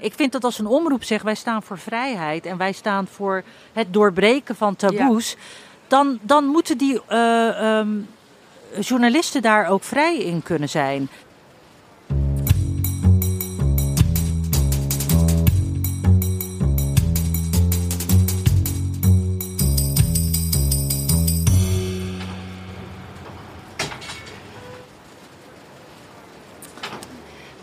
Ik vind dat als een omroep zegt wij staan voor vrijheid en wij staan voor het doorbreken van taboes, dan, dan moeten die eh, ehm, journalisten daar ook vrij in kunnen zijn.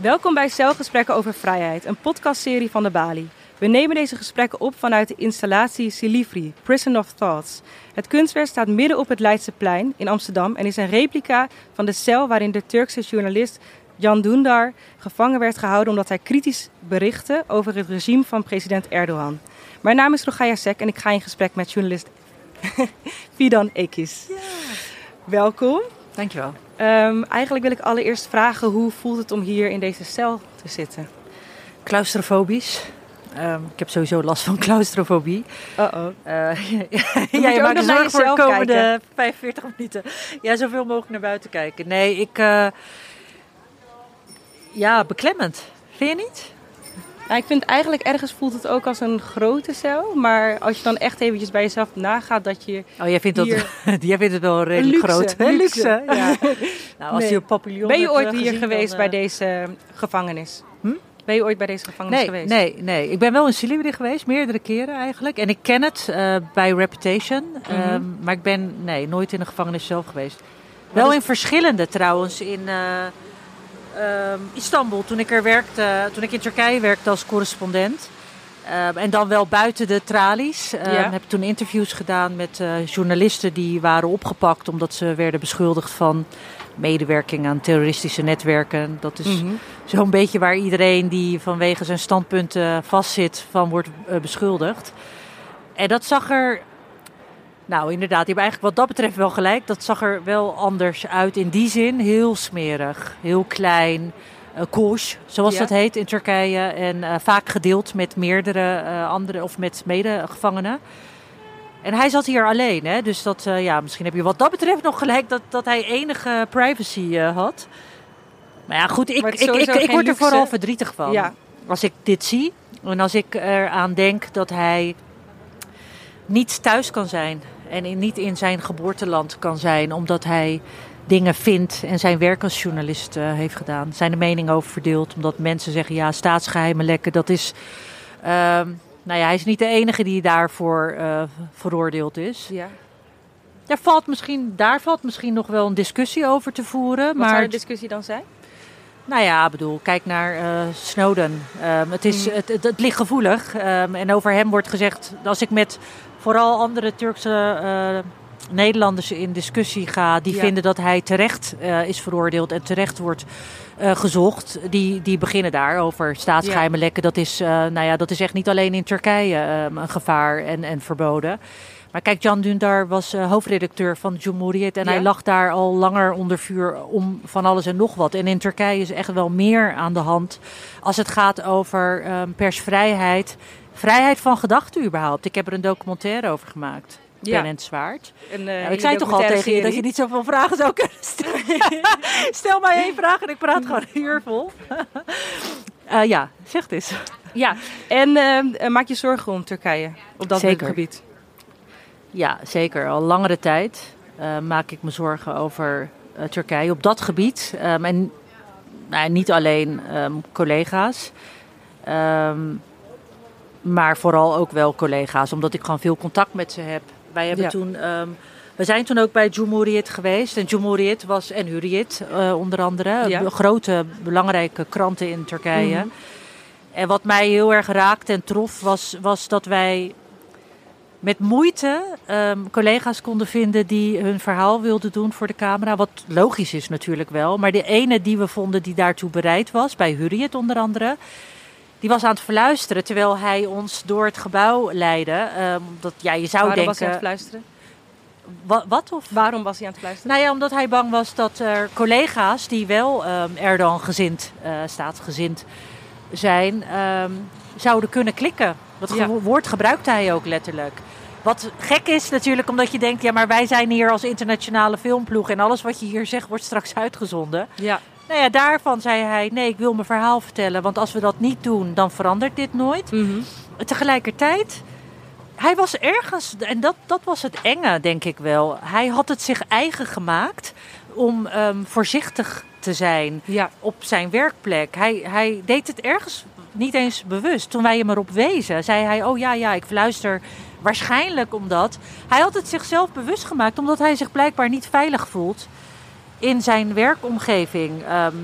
Welkom bij Celgesprekken over Vrijheid, een podcastserie van de Bali. We nemen deze gesprekken op vanuit de installatie Silivri, Prison of Thoughts. Het kunstwerk staat midden op het Leidseplein in Amsterdam en is een replica van de cel waarin de Turkse journalist Jan Dündar gevangen werd gehouden omdat hij kritisch berichtte over het regime van president Erdogan. Mijn naam is Rogaya Sek en ik ga in gesprek met journalist Fidan Ekis. Ja. Welkom. Dankjewel. Um, eigenlijk wil ik allereerst vragen hoe voelt het om hier in deze cel te zitten? Claustrofobisch. Um, ik heb sowieso last van claustrofobie. Uh oh. Uh, ja, je maakt zorgen voor de komende kijken. 45 minuten. Ja, zoveel mogelijk naar buiten kijken. Nee, ik. Uh, ja, beklemmend. Vind je niet? Nou, ik vind eigenlijk ergens voelt het ook als een grote cel. Maar als je dan echt eventjes bij jezelf nagaat dat je. Oh, jij vindt, hier... dat, jij vindt het wel redelijk luxe, groot. Hè? Luxe. Ja. nou, als nee. je papillon Ben je ooit hier gezien, geweest dan, bij deze gevangenis? Hm? Ben je ooit bij deze gevangenis nee, geweest? Nee, nee. Ik ben wel in Silivri geweest, meerdere keren eigenlijk. En ik ken het uh, bij Reputation. Mm -hmm. um, maar ik ben nee, nooit in de gevangenis zelf geweest. Wat wel in verschillende trouwens. In uh, Istanbul, toen ik er werkte, toen ik in Turkije werkte als correspondent. Uh, en dan wel buiten de tralies. Uh, ja. Heb toen interviews gedaan met uh, journalisten die waren opgepakt omdat ze werden beschuldigd van medewerking aan terroristische netwerken. Dat is Mhm. mm -hmm. zo'n beetje waar iedereen die vanwege zijn standpunten vastzit van wordt uh, beschuldigd. En dat zag er, nou inderdaad, die hebben eigenlijk wat dat betreft wel gelijk. Dat zag er wel anders uit in die zin. Heel smerig, heel klein, uh, zoals Ja. dat heet in Turkije. En uh, vaak gedeeld met meerdere uh, andere of met medegevangenen. En hij zat hier alleen, hè? dus dat, ja, misschien heb je wat dat betreft nog gelijk dat, dat hij enige privacy had. Maar ja, goed, ik, ik, ik, ik, word er vooral verdrietig van. Ja. Als ik dit zie en als ik eraan denk dat hij niet thuis kan zijn en in, niet in zijn geboorteland kan zijn, omdat hij dingen vindt en zijn werk als journalist uh, heeft gedaan. Zijn de mening over verdeeld, omdat mensen zeggen ja, staatsgeheimen lekken, dat is. Uh, nou ja, hij is niet de enige die daarvoor uh, veroordeeld is. Ja. Daar valt, misschien, daar valt misschien nog wel een discussie over te voeren. Wat maar zou de discussie dan zijn? nou ja, bedoel, kijk naar uh, Snowden. Um, het, is, Mm. het, het, het, ligt gevoelig. Um, en over hem wordt gezegd, als ik met vooral andere Turkse uh, Nederlanders in discussie ga, die Ja. vinden dat hij terecht uh, is veroordeeld en terecht wordt uh, gezocht, die, die beginnen daar over staatsgeheimen lekken. Dat is, uh, nou ja, dat is echt niet alleen in Turkije um, een gevaar en, en verboden. Maar kijk, Jan Dündar was hoofdredacteur van Cumhuriyet en Ja. hij lag daar al langer onder vuur om van alles en nog wat. En in Turkije is echt wel meer aan de hand als het gaat over um, persvrijheid, vrijheid van gedachten überhaupt. Ik heb er een documentaire over gemaakt. Ja. Ben en het Zwaard. Een, uh, Nou, ik zei toch al tegen je dat je niet zoveel vragen zou kunnen stellen. Stel mij één vraag en ik praat gewoon een uur vol. Uh, ja, zeg het eens. Ja, en uh, maak je zorgen om Turkije op dat Zeker. gebied? Ja, zeker. Al langere tijd maak ik me zorgen over Turkije op dat gebied. Um, en nou, niet alleen um, collega's, um, maar vooral ook wel collega's, omdat ik gewoon veel contact met ze heb. Wij hebben Ja. toen. we zijn toen ook bij Cumhuriyet geweest. En Cumhuriyet was en Hurriyet uh, onder andere. Ja. Grote, belangrijke kranten in Turkije. Mhm. En wat mij heel erg raakte en trof, was, was dat wij met moeite um, collega's konden vinden die hun verhaal wilden doen voor de camera. Wat logisch is natuurlijk wel. Maar de ene die we vonden die daartoe bereid was, bij Hurriyet onder andere... die was aan het verluisteren terwijl hij ons door het gebouw leidde. Um, dat, ja, je zou Waarom denken... was hij aan het fluisteren? Wat, wat? Of? Waarom was hij aan het fluisteren? Nou ja, omdat hij bang was dat er collega's die wel um, Erdogan gezind, uh, staatsgezind zijn, um, zouden kunnen klikken. Dat Ja. woord gebruikte hij ook letterlijk. Wat gek is natuurlijk, omdat je denkt, ja, maar wij zijn hier als internationale filmploeg en alles wat je hier zegt wordt straks uitgezonden. Ja. Nou ja, daarvan zei hij: nee, ik wil mijn verhaal vertellen. Want als we dat niet doen, dan verandert dit nooit. Mhm. Tegelijkertijd, hij was ergens, en dat, dat was het enge, denk ik wel. Hij had het zich eigen gemaakt om ehm, voorzichtig te zijn Ja. op zijn werkplek. Hij, hij deed het ergens niet eens bewust. Toen wij hem erop wezen, zei hij: Oh ja, ja, ik fluister. Waarschijnlijk omdat. Hij had het zichzelf bewust gemaakt, omdat hij zich blijkbaar niet veilig voelt in zijn werkomgeving. Ehm,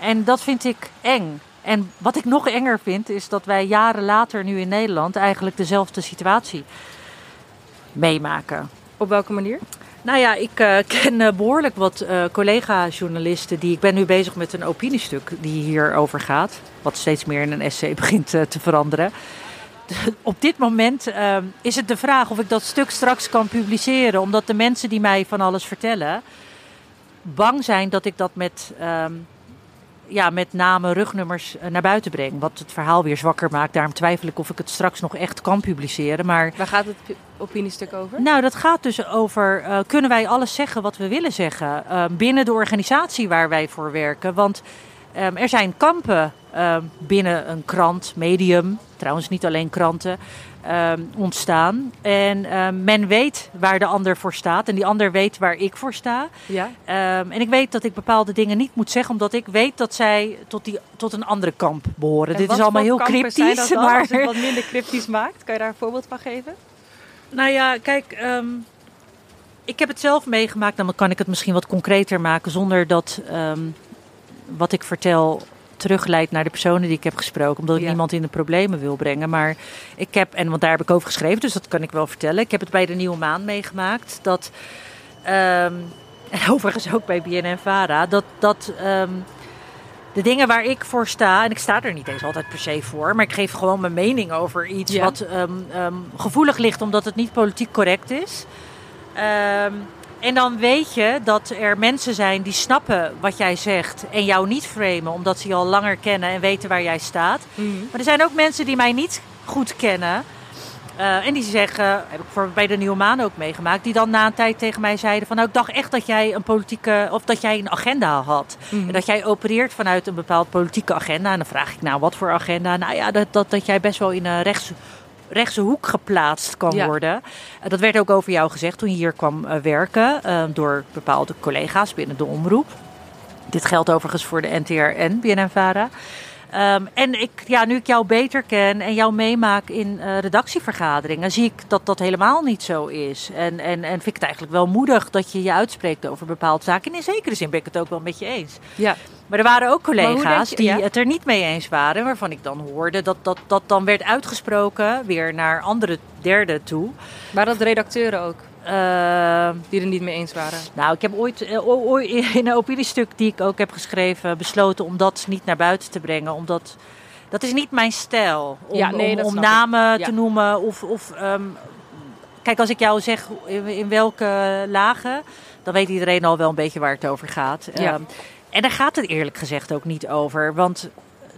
en dat vind ik eng. En wat ik nog enger vind, is dat wij jaren later nu in Nederland eigenlijk dezelfde situatie meemaken. Op welke manier? Nou ja, ik eh, ken eh, behoorlijk wat eh, collega-journalisten. Die, ik ben nu bezig met een opiniestuk die hierover gaat. Wat steeds meer in een essay begint te veranderen. Op dit moment eh, is het de vraag of ik dat stuk straks kan publiceren. Omdat de mensen die mij van alles vertellen... bang zijn dat ik dat met, ehm, ja, met namen, rugnummers eh, naar buiten breng. Wat het verhaal weer zwakker maakt. Daarom twijfel ik of ik het straks nog echt kan publiceren. Maar Waar gaat het pi- opiniestuk over? nou, dat gaat dus over: eh, kunnen wij alles zeggen wat we willen zeggen eh, binnen de organisatie waar wij voor werken? Want ehm, er zijn kampen ehm, binnen een krant, medium, trouwens niet alleen kranten, ehm, ontstaan. En men weet waar de ander voor staat en die ander weet waar ik voor sta. Ja. En ik weet dat ik bepaalde dingen niet moet zeggen, omdat ik weet dat zij tot, die, tot een andere kamp behoren. En Dit is allemaal heel cryptisch, dat dan, maar Als het wat minder cryptisch maakt, kan je daar een voorbeeld van geven? Nou ja, kijk, ik heb het zelf meegemaakt. Dan kan ik het misschien wat concreter maken zonder dat wat ik vertel terugleidt naar de personen die ik heb gesproken. Omdat ik Ja. niemand in de problemen wil brengen. Maar ik heb, en want daar heb ik over geschreven, dus dat kan ik wel vertellen. Ik heb het bij de Nieuwe Maan meegemaakt. Dat, ehm, en overigens ook bij BNN Vara, dat, dat ehm, de dingen waar ik voor sta, en ik sta er niet eens altijd per se voor, maar ik geef gewoon mijn mening over iets Ja. wat ehm, gevoelig ligt omdat het niet politiek correct is. En dan weet je dat er mensen zijn die snappen wat jij zegt en jou niet framen omdat ze je al langer kennen en weten waar jij staat. Mhm. Maar er zijn ook mensen die mij niet goed kennen. eh, en die zeggen, heb ik voor, bij de Nieuwe Maan ook meegemaakt, die dan na een tijd tegen mij zeiden van nou ik dacht echt dat jij een politieke of dat jij een agenda had. Mhm. En dat jij opereert vanuit een bepaald politieke agenda. En dan vraag ik nou wat voor agenda? Nou ja, dat, dat, dat jij best wel in een rechts, rechtse hoek geplaatst kan Ja. worden. Eh, dat werd ook over jou gezegd toen je hier kwam eh, werken eh, door bepaalde collega's binnen de omroep. Dit geldt overigens voor de NTR en BNN-Vara. Ehm, en ik, ja, nu ik jou beter ken en jou meemaak in eh, redactievergaderingen, zie ik dat dat helemaal niet zo is. En, en, en vind ik het eigenlijk wel moedig dat je je uitspreekt over bepaalde zaken. En in zekere zin ben ik het ook wel met je eens. Ja. Maar er waren ook collega's je- die ja? het er niet mee eens waren, waarvan ik dan hoorde dat dat, dat dan werd uitgesproken weer naar andere derde toe. Waren dat redacteuren ook, Eh, die er niet mee eens waren? nou, ik heb ooit eh, ooit in een opiniestuk die ik ook heb geschreven besloten om dat niet naar buiten te brengen. Omdat dat is niet mijn stijl. Om, Ja, nee, om, ik. namen Ja. te noemen of... of ehm, kijk, als ik jou zeg in, in welke lagen, dan weet iedereen al wel een beetje waar het over gaat. Ja. Ehm, en daar gaat het eerlijk gezegd ook niet over. Want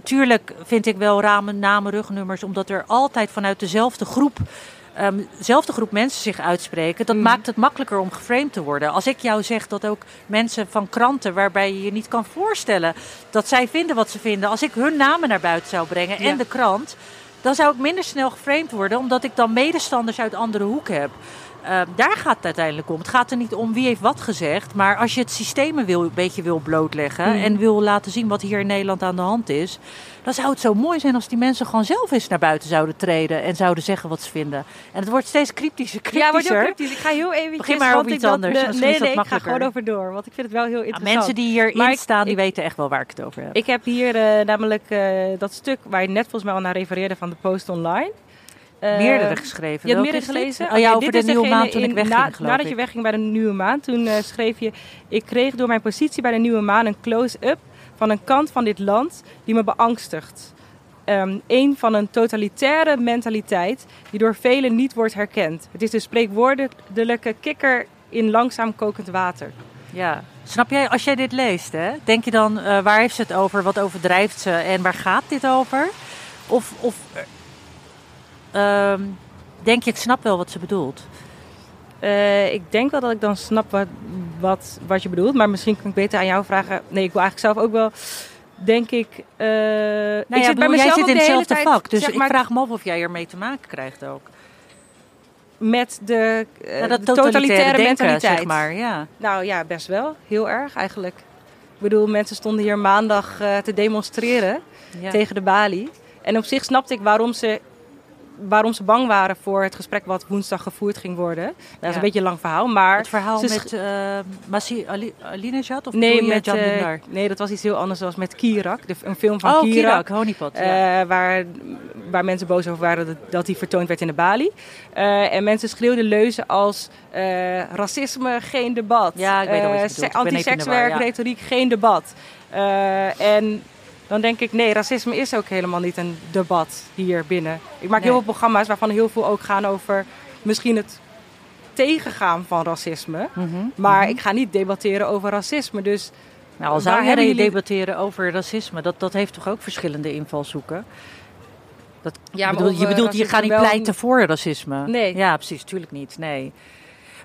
tuurlijk vind ik wel ramen, namen, rugnummers, omdat er altijd vanuit dezelfde groep, ehm, dezelfde groep mensen zich uitspreken. Dat Mhm. maakt het makkelijker om geframed te worden. Als ik jou zeg dat ook mensen van kranten, waarbij je je niet kan voorstellen dat zij vinden wat ze vinden, als ik hun namen naar buiten zou brengen Ja. en de krant, dan zou ik minder snel geframed worden, omdat ik dan medestanders uit andere hoek heb. Ehm, daar gaat het uiteindelijk om. Het gaat er niet om wie heeft wat gezegd. Maar als je het systeem wil, een beetje wil blootleggen. Mhm. en wil laten zien wat hier in Nederland aan de hand is. dan zou het zo mooi zijn als die mensen gewoon zelf eens naar buiten zouden treden. en zouden zeggen wat ze vinden. En het wordt steeds cryptischer. cryptischer. Ja, wordt heel cryptisch. Ik ga heel eventjes... Begin maar over ik iets dat- anders, de- nee, nee, ik ga gewoon over door. Want ik vind het wel heel Ja, interessant. mensen die hierin ik- staan, die ik- weten echt wel waar ik het over heb. Ik heb hier eh, namelijk eh, dat stuk waar je net volgens mij al naar refereerde van de Post Online. Eh, meerdere geschreven. Je hebt meerdere gelezen? Oh ja, Oké, over de nieuwe maand toen ik in- wegging, na- geloof Nadat ik. je wegging bij de Nieuwe Maan, toen eh, schreef je... Ik kreeg door mijn positie bij de Nieuwe Maan een close-up van een kant van dit land die me beangstigt. Ehm een van een totalitaire mentaliteit die door velen niet wordt herkend. Het is de spreekwoordelijke kikker in langzaam kokend water. Ja. Snap jij, als jij dit leest, hè, denk je dan, eh, waar heeft ze het over, wat overdrijft ze en waar gaat dit over? Of, of eh, ehm, denk je, ik snap wel wat ze bedoelt? Eh, ik denk wel dat ik dan snap wat, wat, wat je bedoelt. Maar misschien kan ik beter aan jou vragen. Nee, ik wil eigenlijk zelf ook wel. Denk ik. eh, Nou ik ja, zit bij jij zit in hetzelfde tijd, vak, dus zeg ik vraag me af of jij ermee te maken krijgt ook. met de, eh, Ja, de totalitaire, denken, mentaliteit. zeg maar. Ja. Nou ja, best wel. Heel erg eigenlijk. Ik bedoel, mensen stonden hier maandag eh, te demonstreren Ja. tegen de balie. En op zich snapte ik waarom ze, waarom ze bang waren voor het gesprek wat woensdag gevoerd ging worden. Dat is een beetje een lang verhaal, maar... Het verhaal met uh, Masih Ali, Alinejad of Nee, met, Dündar? nee, dat was iets heel anders. Dat was met Kirak, de, een film van Oh, Kirak. Kirak, Honeypot. ja. eh, waar, waar mensen boos over waren dat, dat die vertoond werd in de Bali. En mensen schreeuwden leuzen als racisme, geen debat. Ja, ik weet al wat je bedoelt. Antisekswerk, ja. retoriek, geen debat. En dan denk ik, nee, racisme is ook helemaal niet een debat hier binnen. Ik maak heel veel programma's waarvan heel veel ook gaan over misschien het tegengaan van racisme. Mhm, Maar mhm. ik ga niet debatteren over racisme. Dus Nou, al zou je jullie- debatteren over racisme, dat, dat heeft toch ook verschillende invalshoeken? Dat, Ja, maar bedoel, je bedoelt, je gaat niet wel- pleiten voor racisme. Nee. Ja, precies, tuurlijk niet. Nee.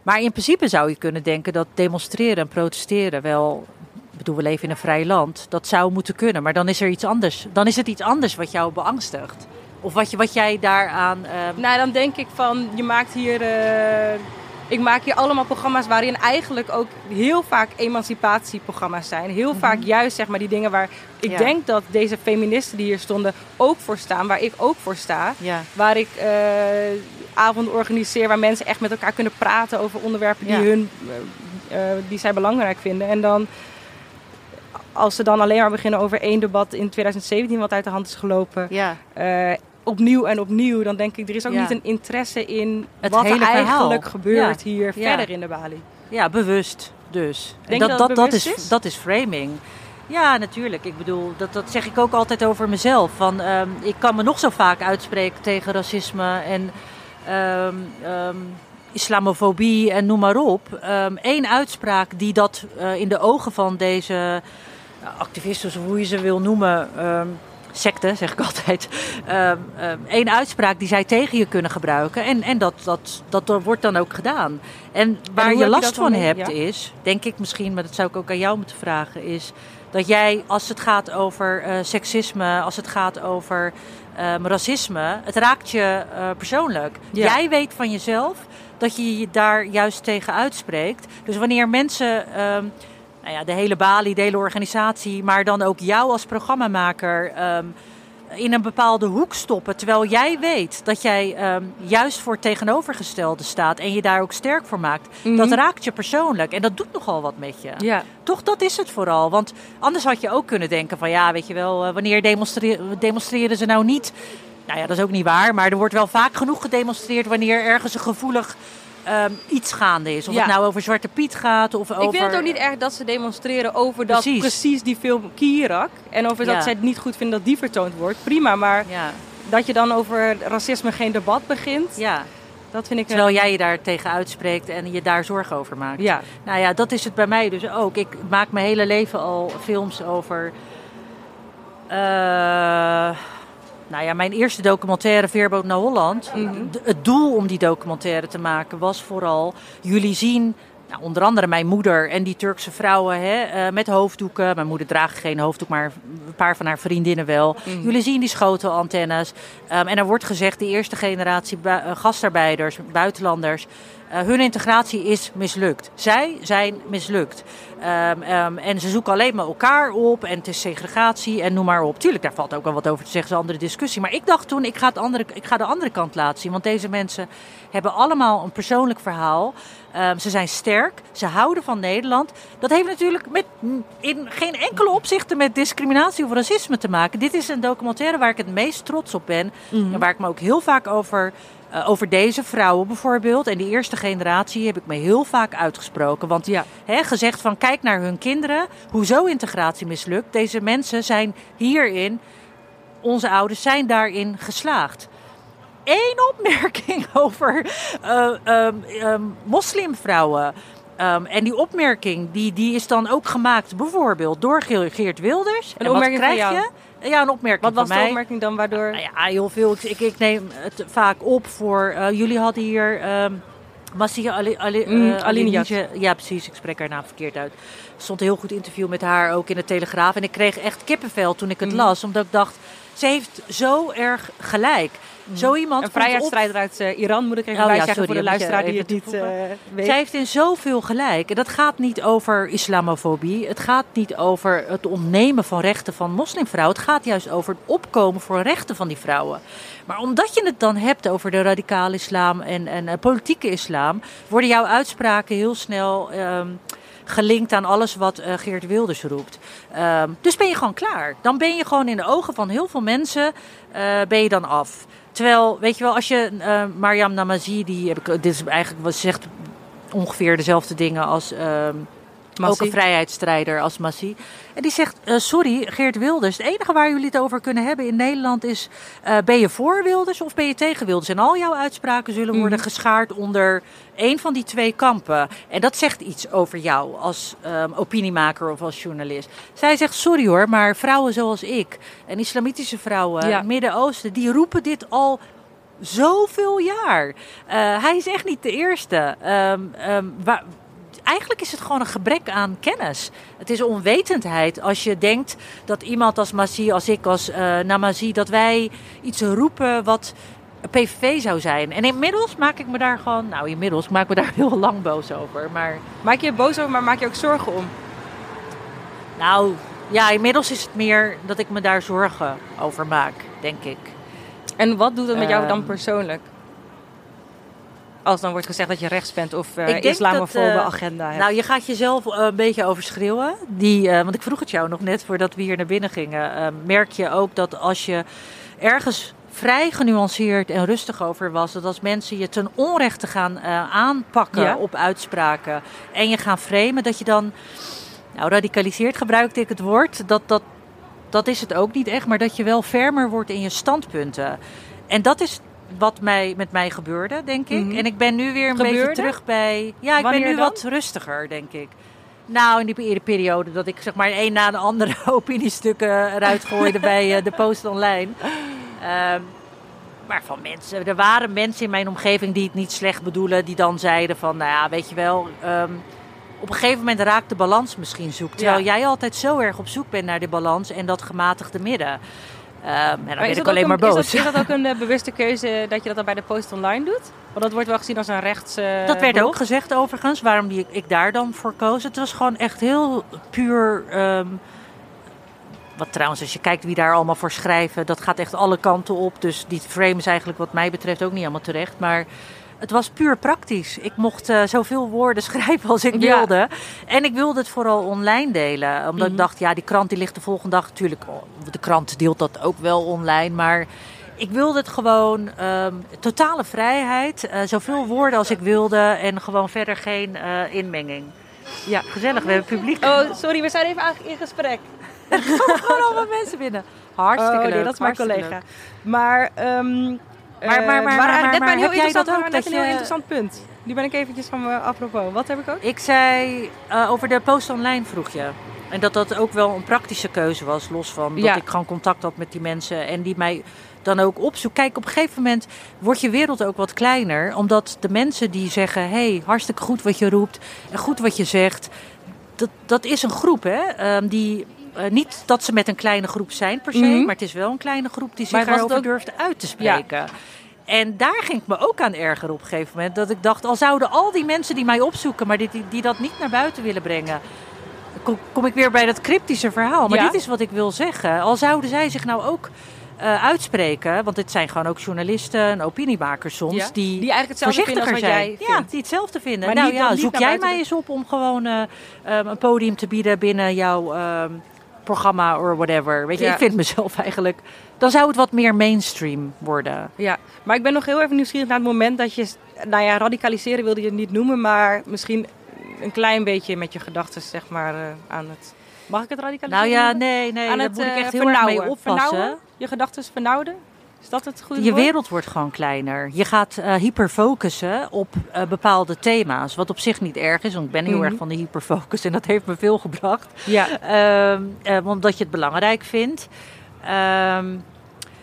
Maar in principe zou je kunnen denken dat demonstreren en protesteren wel. Ik bedoel, we leven in een vrij land. Dat zou moeten kunnen. Maar dan is er iets anders. Dan is het iets anders wat jou beangstigt. Of wat, je, wat jij daaraan. ehm, Nou, dan denk ik van, je maakt hier... eh, ik maak hier allemaal programma's waarin eigenlijk ook heel vaak emancipatieprogramma's zijn. Heel vaak juist zeg maar die dingen waar ik Ja. denk dat deze feministen die hier stonden ook voor staan. Waar ik ook voor sta. ja. Waar ik eh, avonden organiseer waar mensen echt met elkaar kunnen praten over onderwerpen die, Ja. hun, eh, die zij belangrijk vinden. En dan, als ze dan alleen maar beginnen over één debat in 2017 wat uit de hand is gelopen, ja. eh, opnieuw en opnieuw, dan denk ik, er is ook Ja. niet een interesse in Het wat er hele verhaal. eigenlijk gebeurt Ja. hier Ja. verder in de Bali. Ja, bewust dus. En Denk dat, dat, dat is, dat is framing. Ja, natuurlijk. Ik bedoel, dat, dat zeg ik ook altijd over mezelf. Van, ehm, ik kan me nog zo vaak uitspreken tegen racisme en ehm, ehm, islamofobie en noem maar op. Eén uitspraak die dat eh, in de ogen van deze activisten, of hoe je ze wil noemen, ehm secte zeg ik altijd. Ehm, ehm, één uitspraak die zij tegen je kunnen gebruiken. En, en dat, dat, dat wordt dan ook gedaan. En waar je last dat van hebt ja? is, denk ik misschien, maar dat zou ik ook aan jou moeten vragen, is dat jij als het gaat over eh, seksisme, als het gaat over racisme, het raakt je eh, persoonlijk. Ja. Jij weet van jezelf dat je je daar juist tegen uitspreekt. Dus wanneer mensen, nou ja, de hele Bali, de hele organisatie, maar dan ook jou als programmamaker. ehm, in een bepaalde hoek stoppen. Terwijl jij weet dat jij ehm, juist voor het tegenovergestelde staat. En je daar ook sterk voor maakt. Mhm. Dat raakt je persoonlijk. En dat doet nogal wat met je. Ja. Toch, dat is het vooral. Want anders had je ook kunnen denken van ja, weet je wel, eh, wanneer demonstre- demonstreren ze nou niet? Nou ja, dat is ook niet waar. Maar er wordt wel vaak genoeg gedemonstreerd wanneer ergens een gevoelig ehm, iets gaande is. Of Ja. het nou over Zwarte Piet gaat of over... Ik vind het ook niet erg dat ze demonstreren over dat Precies. precies, die film Kirak. En over Ja. dat zij het niet goed vinden dat die vertoond wordt. Prima, maar Ja, dat je dan over racisme geen debat begint, ja. dat vind ik... Terwijl jij je daar tegen uitspreekt en je daar zorgen over maakt. Ja. Nou ja, dat is het bij mij dus ook. Ik maak mijn hele leven al films over. eh, nou ja, mijn eerste documentaire Veerboot naar Holland. Mhm. Het doel om die documentaire te maken was vooral jullie zien. Nou, onder andere mijn moeder en die Turkse vrouwen hè, eh, met hoofddoeken. Mijn moeder draagt geen hoofddoek, maar een paar van haar vriendinnen wel. Mhm. Jullie zien die schotelantennes. Ehm, en er wordt gezegd, de eerste generatie eh, gastarbeiders, buitenlanders, hun integratie is mislukt. Zij zijn mislukt. Ehm, ehm, en ze zoeken alleen maar elkaar op en het is segregatie en noem maar op. Tuurlijk, daar valt ook wel wat over te zeggen, is een andere discussie. Maar ik dacht toen, ik ga, het andere, ik ga de andere kant laten zien. Want deze mensen hebben allemaal een persoonlijk verhaal. Ehm, ze zijn sterk, ze houden van Nederland. Dat heeft natuurlijk met, in geen enkele opzichte met discriminatie of racisme te maken. Dit is een documentaire waar ik het meest trots op ben. En waar ik me ook heel vaak over, eh, over deze vrouwen bijvoorbeeld. En die eerste generatie heb ik me heel vaak uitgesproken. Want Ja. hè, gezegd van kijk naar hun kinderen. Hoezo integratie mislukt. Deze mensen zijn hierin, onze ouders zijn daarin geslaagd. Eén opmerking over eh, ehm, ehm, moslimvrouwen. Ehm, en die opmerking die, die is dan ook gemaakt bijvoorbeeld door Ge- Geert Wilders. Een en wat krijg je? Ja, een opmerking Wat was van de mij. opmerking dan waardoor... Nou ja, heel veel. Ik, ik, neem het vaak op voor. eh, jullie hadden hier. ehm, Massia Ali, Ali, Mm. Alinejad. Ja, precies. Ik spreek haar naam verkeerd uit. Stond een heel goed interview met haar ook in de Telegraaf. En ik kreeg echt kippenvel toen ik het Mhm. las. Omdat ik dacht, ze heeft zo erg gelijk. Zo iemand Een op vrijheidsstrijder uit eh, Iran, moet ik even Oh bij ja, zeggen sorry, voor de luisteraar die het niet eh, weet. Zij heeft in zoveel gelijk. En dat gaat niet over islamofobie. Het gaat niet over het ontnemen van rechten van moslimvrouwen. Het gaat juist over het opkomen voor rechten van die vrouwen. Maar omdat je het dan hebt over de radicale islam en, en eh, politieke islam, worden jouw uitspraken heel snel ehm, gelinkt aan alles wat eh, Geert Wilders roept. Ehm, dus ben je gewoon klaar. Dan ben je gewoon in de ogen van heel veel mensen eh, ben je dan af. Terwijl, weet je wel, als je eh Mariam Namazi, die heb ik, dit is eigenlijk zegt ongeveer dezelfde dingen als ehm, ook Massie. een vrijheidsstrijder als Massi. En die zegt, eh, sorry Geert Wilders, het enige waar jullie het over kunnen hebben in Nederland is... eh, ben je voor Wilders of ben je tegen Wilders? En al jouw uitspraken zullen worden Mhm. geschaard onder één van die twee kampen. En dat zegt iets over jou als ehm, opiniemaker of als journalist. Zij zegt, sorry hoor, maar vrouwen zoals ik en islamitische vrouwen Ja. in het Midden-Oosten... die roepen dit al zoveel jaar. Eh, hij is echt niet de eerste. Ehm, ehm, waar- eigenlijk is het gewoon een gebrek aan kennis. Het is onwetendheid als je denkt dat iemand als Massi, als ik, als eh Namazi, dat wij iets roepen wat PVV zou zijn. En inmiddels maak ik me daar gewoon, nou inmiddels maak ik me daar heel lang boos over. Maar Maak je je boos over, maar maak je ook zorgen om? nou, ja, inmiddels is het meer dat ik me daar zorgen over maak, denk ik. En wat doet het met jou dan Ehm. persoonlijk? Als dan wordt gezegd dat je rechts bent of denk islamofobe dat, eh, agenda hebt. Nou, je gaat jezelf eh, een beetje overschreeuwen. Die, want ik vroeg het jou nog net voordat we hier naar binnen gingen. Merk je ook dat als je ergens vrij genuanceerd en rustig over was, dat als mensen je ten onrechte gaan aanpakken Ja. op uitspraken en je gaan framen, dat je dan, nou radicaliseerd gebruikte ik het woord, dat, dat, dat is het ook niet echt, maar dat je wel fermer wordt in je standpunten. En dat is wat mij, met mij gebeurde, denk ik. Mhm. En ik ben nu weer een beetje terug bij. Ja, ik Wanneer ben nu dan? wat rustiger, denk ik. Nou, in die pe- periode dat ik zeg maar een na de andere opiniestukken eruit gooide bij eh, de Post Online. Ehm, maar van mensen, er waren mensen in mijn omgeving die het niet slecht bedoelen, die dan zeiden van, nou ja, weet je wel, ehm, op een gegeven moment raakt de balans misschien zoek. Terwijl Ja. jij altijd zo erg op zoek bent naar die balans en dat gematigde midden. Ehm, en dan Maar ben ik dat alleen ook maar een- boos. Is dat, is dat ook een eh, bewuste keuze dat je dat dan bij de Post Online doet? Want dat wordt wel gezien als een rechts. eh, Dat werd ook gezegd overigens, waarom die, ik daar dan voor koos. Het was gewoon echt heel puur... ehm, wat trouwens, als je kijkt wie daar allemaal voor schrijven, dat gaat echt alle kanten op. Dus die frame is eigenlijk wat mij betreft ook niet helemaal terecht. Maar het was puur praktisch. Ik mocht eh, zoveel woorden schrijven als ik Ja. wilde. En ik wilde het vooral online delen. Omdat Mhm. ik dacht, ja, die krant die ligt de volgende dag natuurlijk... oh, De krant deelt dat ook wel online, maar... Ik wilde het gewoon ehm, totale vrijheid, eh, zoveel woorden als ik wilde en gewoon verder geen eh, inmenging. Ja, gezellig, we hebben publiek. Oh, sorry, we zijn even in gesprek. gewoon allemaal mensen binnen. Hartstikke oh, leuk. nee, dat is mijn collega. leuk. Maar, ehm Maar- maar- maar- maar- eigenlijk net maar heel dat ook, dat een heel interessant punt. Die ben ik eventjes van me apropos. Wat heb ik ook? Ik zei eh, over de post online vroeg je. En dat dat ook wel een praktische keuze was, los van dat Ja. ik gewoon contact had met die mensen en die mij dan ook opzoeken. Kijk, op een gegeven moment wordt je wereld ook wat kleiner, omdat de mensen die zeggen: hey, hartstikke goed wat je roept en goed wat je zegt, dat, dat is een groep, hè? Ehm, die eh, niet dat ze met een kleine groep zijn per se, Mhm. maar het is wel een kleine groep die zich daarover ook- durft uit te spreken. En daar ging ik me ook aan ergeren op een gegeven moment. Dat ik dacht, al zouden al die mensen die mij opzoeken, maar die, die, die dat niet naar buiten willen brengen. Kom, kom ik weer bij dat cryptische verhaal. Maar Ja. dit is wat ik wil zeggen. Al zouden zij zich nou ook eh, uitspreken. Want dit zijn gewoon ook journalisten en opiniemakers soms. Ja, Die, die eigenlijk hetzelfde vinden voorzichtiger als wat zijn. Ja, die hetzelfde vinden. Maar nou ja, zoek jij mij eens op om gewoon eh, een podium te bieden binnen jouw eh, programma of whatever. Weet je, Ja. ik vind mezelf eigenlijk... Dan zou het wat meer mainstream worden. Ja, maar ik ben nog heel even nieuwsgierig naar het moment dat je, nou ja, radicaliseren wilde je het niet noemen, maar misschien een klein beetje met je gedachten, zeg maar, eh, aan het. Mag ik het radicaliseren? Nou ja, nee, nee, aan het moet ik eh, echt heel erg mee oppassen. Vernauwen? Je gedachten vernauwden? Is dat het goede Je woord? wereld wordt gewoon kleiner. Je gaat eh hyperfocussen op eh, bepaalde thema's. Wat op zich niet erg is, want ik ben heel Mhm. erg van de hyperfocus en dat heeft me veel gebracht. Ja, Ehm, eh, omdat je het belangrijk vindt. Ehm,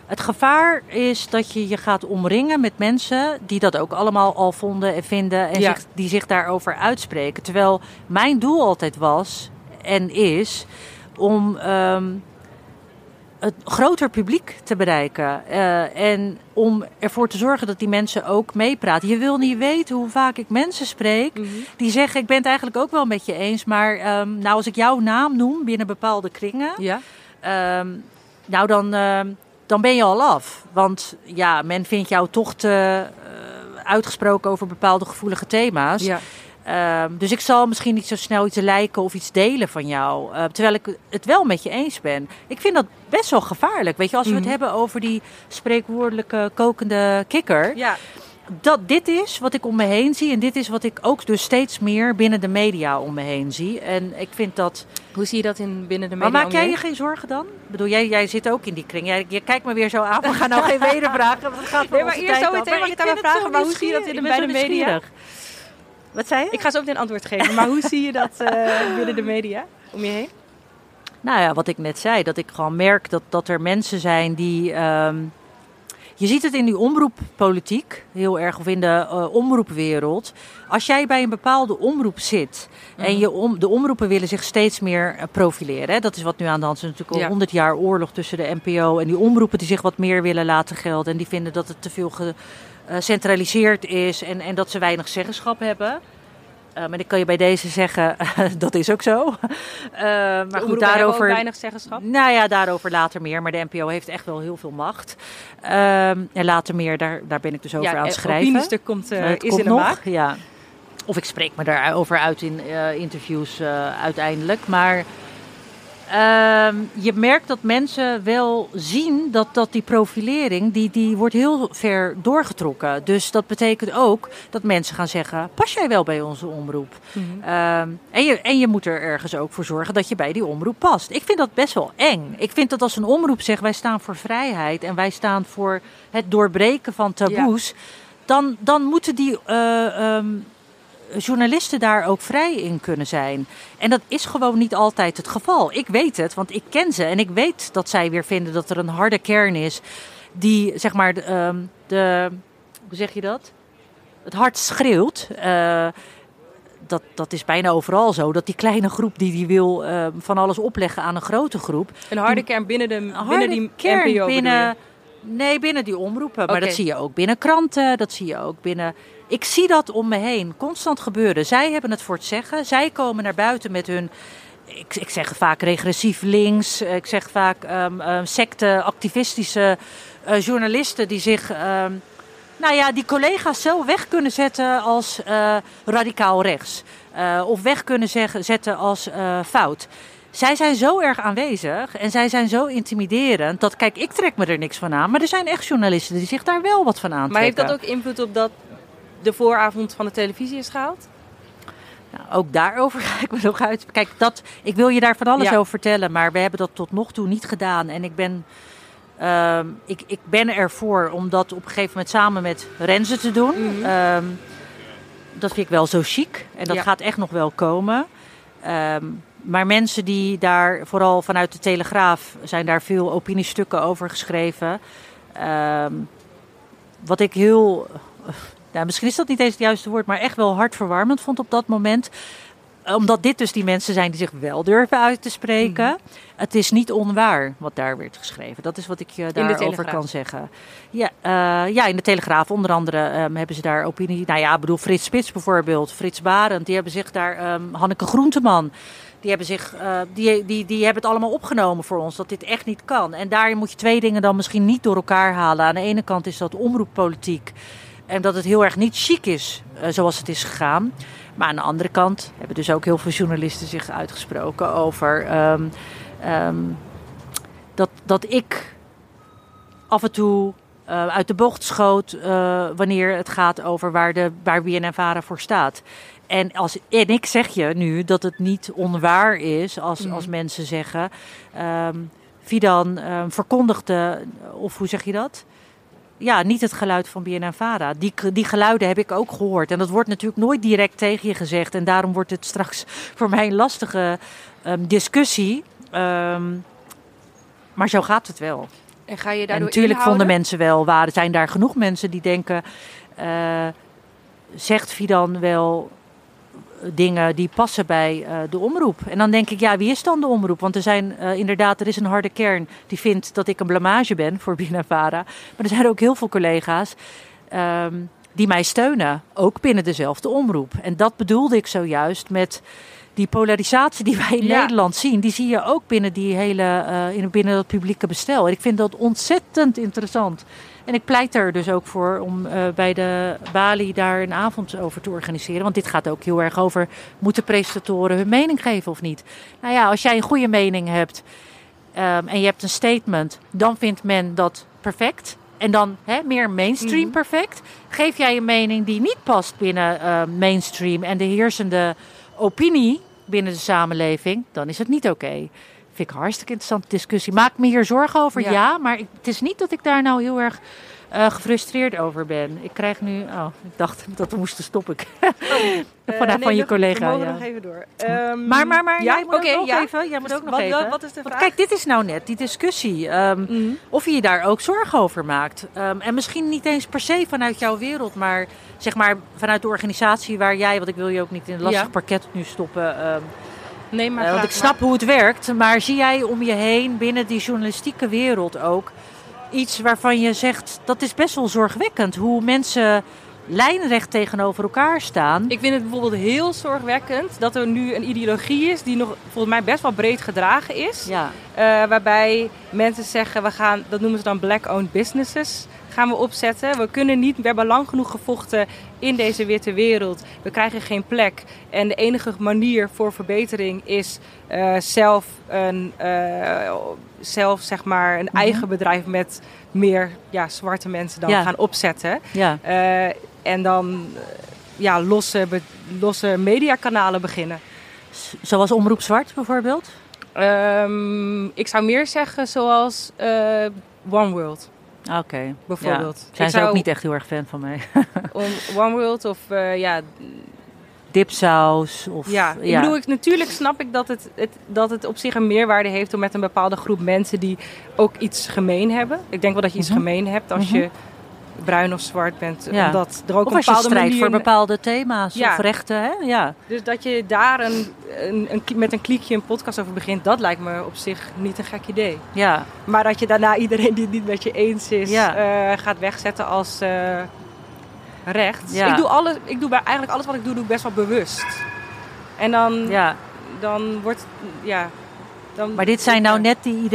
Het gevaar is dat je je gaat omringen met mensen die dat ook allemaal al vonden en vinden en Ja. zich, die zich daarover uitspreken. Terwijl mijn doel altijd was en is om ehm, het groter publiek te bereiken. eh, en om ervoor te zorgen dat die mensen ook meepraten. Je wil niet weten hoe vaak ik mensen spreek Mhm. die zeggen: Ik ben het eigenlijk ook wel met je eens, maar ehm, nou, als ik jouw naam noem binnen bepaalde kringen. Ja. Ehm, nou, dan, ehm, dan ben je al af. Want ja, men vindt jou toch te eh, uitgesproken over bepaalde gevoelige thema's. ja. Dus ik zal misschien niet zo snel iets lijken of iets delen van jou. eh, terwijl ik het wel met je eens ben. Ik vind dat best wel gevaarlijk. Weet je, als we het hebben over die spreekwoordelijke kokende kikker. Ja. Dat dit is wat ik om me heen zie. En dit is wat ik ook dus steeds meer binnen de media om me heen zie. En ik vind dat Hoe zie je dat in binnen de media? maar maak jij je geen zorgen dan? Ik bedoel, jij, jij zit ook in die kring. Jij, je kijkt me weer zo aan. We gaan nou geen wedervragen. Want het gaat Nee, maar eerst zo meteen mag ik aan me vragen, maar hoe zie je dat in de- bij de media? Wat zei je? Ik ga zo meteen antwoord geven, maar hoe zie je dat eh, binnen de media om je heen? Nou ja, wat ik net zei. Dat ik gewoon merk dat, dat er mensen zijn die... ehm, je ziet het in die omroeppolitiek heel erg, of in de eh, omroepwereld. Als jij bij een bepaalde omroep zit en je om, de omroepen willen zich steeds meer eh, profileren. Hè? Dat is wat nu aan de hand is. Is natuurlijk al Ja. 100 jaar oorlog tussen de NPO en die omroepen die zich wat meer willen laten gelden. En die vinden dat het te veel gecentraliseerd is en, en dat ze weinig zeggenschap hebben. Eh, maar ik kan je bij deze zeggen, dat is ook zo. Eh, maar goed, daarover. daarover weinig zeggenschap. Nou ja, daarover later meer. Maar de NPO heeft echt wel heel veel macht. Ehm, en later meer, daar, daar ben ik dus over aan het het schrijven. komt, eh, Het is komt in de nog, maak. Ja. Of ik spreek me daarover uit in eh, interviews eh, uiteindelijk. Maar je merkt dat mensen wel zien dat, dat die profilering, die, die wordt heel ver doorgetrokken. Dus dat betekent ook dat mensen gaan zeggen, pas jij wel bij onze omroep? Mhm. Ehm, en, je, en je moet er ergens ook voor zorgen dat je bij die omroep past. Ik vind dat best wel eng. Ik vind dat als een omroep zegt wij staan voor vrijheid en wij staan voor het doorbreken van taboes, dan, dan moeten die eh, ehm, journalisten daar ook vrij in kunnen zijn. En dat is gewoon niet altijd het geval. Ik weet het, want ik ken ze en ik weet dat zij weer vinden dat er een harde kern is die zeg maar de, ehm, de hoe zeg je dat? Het hart schreeuwt. Eh, dat, dat is bijna overal zo. Dat die kleine groep die, die wil eh, van alles opleggen aan een grote groep. Een harde kern binnen, de, binnen die kern NPO binnen? Nee, binnen die omroepen. Maar dat zie je ook binnen kranten. Dat zie je ook binnen... Ik zie dat om me heen constant gebeuren. Zij hebben het voor het zeggen. Zij komen naar buiten met hun... Ik, ik zeg vaak regressief links. Ik zeg vaak ehm, secte, activistische eh, journalisten die zich... ehm, nou ja, die collega's zo weg kunnen zetten als eh, radicaal rechts. Eh, of weg kunnen zeggen, zetten als fout. Zij zijn zo erg aanwezig en zij zijn zo intimiderend dat, kijk, ik trek me er niks van aan. Maar er zijn echt journalisten die zich daar wel wat van aantrekken. Maar heeft dat ook invloed op dat de vooravond van de televisie is gehaald? Nou, ook daarover ga ik me nog uit. Kijk, dat, ik wil je daar van alles Ja. over vertellen, maar we hebben dat tot nog toe niet gedaan. En ik ben, ehm, ik, ik ben ervoor om dat op een gegeven moment samen met Renze te doen. Mhm. Ehm, dat vind ik wel zo chic en dat Ja. gaat echt nog wel komen. Ehm, maar mensen die daar, vooral vanuit de Telegraaf, zijn daar veel opiniestukken over geschreven. Ehm, wat ik heel, nou, misschien is dat niet eens het juiste woord, maar echt wel hartverwarmend vond op dat moment. Omdat dit dus die mensen zijn die zich wel durven uit te spreken. Mhm. Het is niet onwaar wat daar werd geschreven. Dat is wat ik je daarover kan zeggen. Ja, eh, ja, in de Telegraaf onder andere ehm, hebben ze daar opinie. Nou ja, ik bedoel Frits Spits bijvoorbeeld, Frits Barend, die hebben zich daar, ehm, Hanneke Groenteman, die hebben, zich, eh, die, die, die hebben het allemaal opgenomen voor ons, dat dit echt niet kan. En daarin moet je twee dingen dan misschien niet door elkaar halen. Aan de ene kant is dat omroeppolitiek en dat het heel erg niet chic is eh, zoals het is gegaan. Maar aan de andere kant hebben dus ook heel veel journalisten zich uitgesproken over ehm, ehm, dat, dat ik af en toe eh, uit de bocht schoot eh, wanneer het gaat over waar, de, waar BNNVARA voor staat. En, als, en ik zeg je nu dat het niet onwaar is als, Mhm. als mensen zeggen... ehm Fidan ehm, verkondigde, of hoe zeg je dat? Ja, niet het geluid van BNNVARA. Die, die geluiden heb ik ook gehoord. En dat wordt natuurlijk nooit direct tegen je gezegd. En daarom wordt het straks voor mij een lastige ehm, discussie. Ehm, maar zo gaat het wel. En ga je En daardoor natuurlijk inhouden? vonden mensen wel waar. Er zijn daar genoeg mensen die denken. eh, zegt Fidan wel dingen die passen bij eh, de omroep? En dan denk ik, ja, wie is dan de omroep? Want er zijn eh, inderdaad, er is een harde kern die vindt dat ik een blamage ben voor Binavara. Maar er zijn ook heel veel collega's. ehm, die mij steunen, ook binnen dezelfde omroep. En dat bedoelde ik zojuist met die polarisatie die wij in Ja. Nederland zien, die zie je ook binnen die hele in, binnen het publieke bestel. En ik vind dat ontzettend interessant. En ik pleit er dus ook voor om eh, bij de Bali daar een avond over te organiseren. Want dit gaat ook heel erg over: moeten presentatoren hun mening geven of niet? Nou ja, als jij een goede mening hebt ehm, en je hebt een statement, dan vindt men dat perfect. En dan hè, meer mainstream Mhm. perfect. Geef jij een mening die niet past binnen eh, mainstream en de heersende opinie binnen de samenleving, dan is het niet oké. Vind ik een hartstikke interessante discussie. Maak me hier zorgen over, Ja. ja, maar ik, het is niet dat ik daar nou heel erg eh, gefrustreerd over ben. Ik krijg nu, oh, ik dacht dat we moesten stoppen. Eh, Vanuit nee, van je collega, We ja. nog even door. Ehm, maar, maar, maar, ja, jij moet ook nog ja. even. Jij moet Dus ook nog wat, even. Wat, is de Want vraag? kijk, dit is nou net die discussie. ehm, Mhm. of je je daar ook zorgen over maakt. Ehm, en misschien niet eens per se vanuit jouw wereld, maar zeg maar vanuit de organisatie waar jij, want ik wil je ook niet in een lastig parket nu stoppen. Nee, maar eh, want ik snap hoe het werkt, maar zie jij om je heen binnen die journalistieke wereld ook iets waarvan je zegt dat is best wel zorgwekkend hoe mensen lijnrecht tegenover elkaar staan. Ik vind het bijvoorbeeld heel zorgwekkend dat er nu een ideologie is die nog volgens mij best wel breed gedragen is. ja, Eh, waarbij mensen zeggen, we gaan, dat noemen ze dan black-owned businesses, gaan we opzetten. We kunnen niet, we hebben lang genoeg gevochten in deze witte wereld. We krijgen geen plek. En de enige manier voor verbetering is eh, zelf, een, eh, zelf zeg maar een eigen bedrijf met meer ja, zwarte mensen dan Ja. gaan opzetten. ja. Eh, en dan ja, losse, be- losse mediakanalen beginnen. Zoals Omroep Zwart bijvoorbeeld. Ehm, ik zou meer zeggen zoals One World, Oké. bijvoorbeeld. Ja. Zijn ik ze ook zou niet echt heel erg fan van mij. om- One World of eh, ja, Dipsaus of ja. Ik bedoel, ik, natuurlijk snap ik dat het, het, dat het op zich een meerwaarde heeft om met een bepaalde groep mensen die ook iets gemeen hebben. Ik denk wel dat je iets Mhm. gemeen hebt als Mhm. je bruin of zwart bent. Ja. Omdat er ook of een je bepaalde manier... voor bepaalde thema's Ja. of rechten. Hè? Ja. Dus dat je daar een, een, een, met een kliekje een podcast over begint, dat lijkt me op zich niet een gek idee. Ja. Maar dat je daarna iedereen die het niet met je eens is, Ja. eh, gaat wegzetten als eh rechts. Ja. Ik doe, alles, ik doe bij, eigenlijk alles wat ik doe, doe ik best wel bewust. En dan, ja. dan wordt ja. Dan, Maar dit zijn nou net die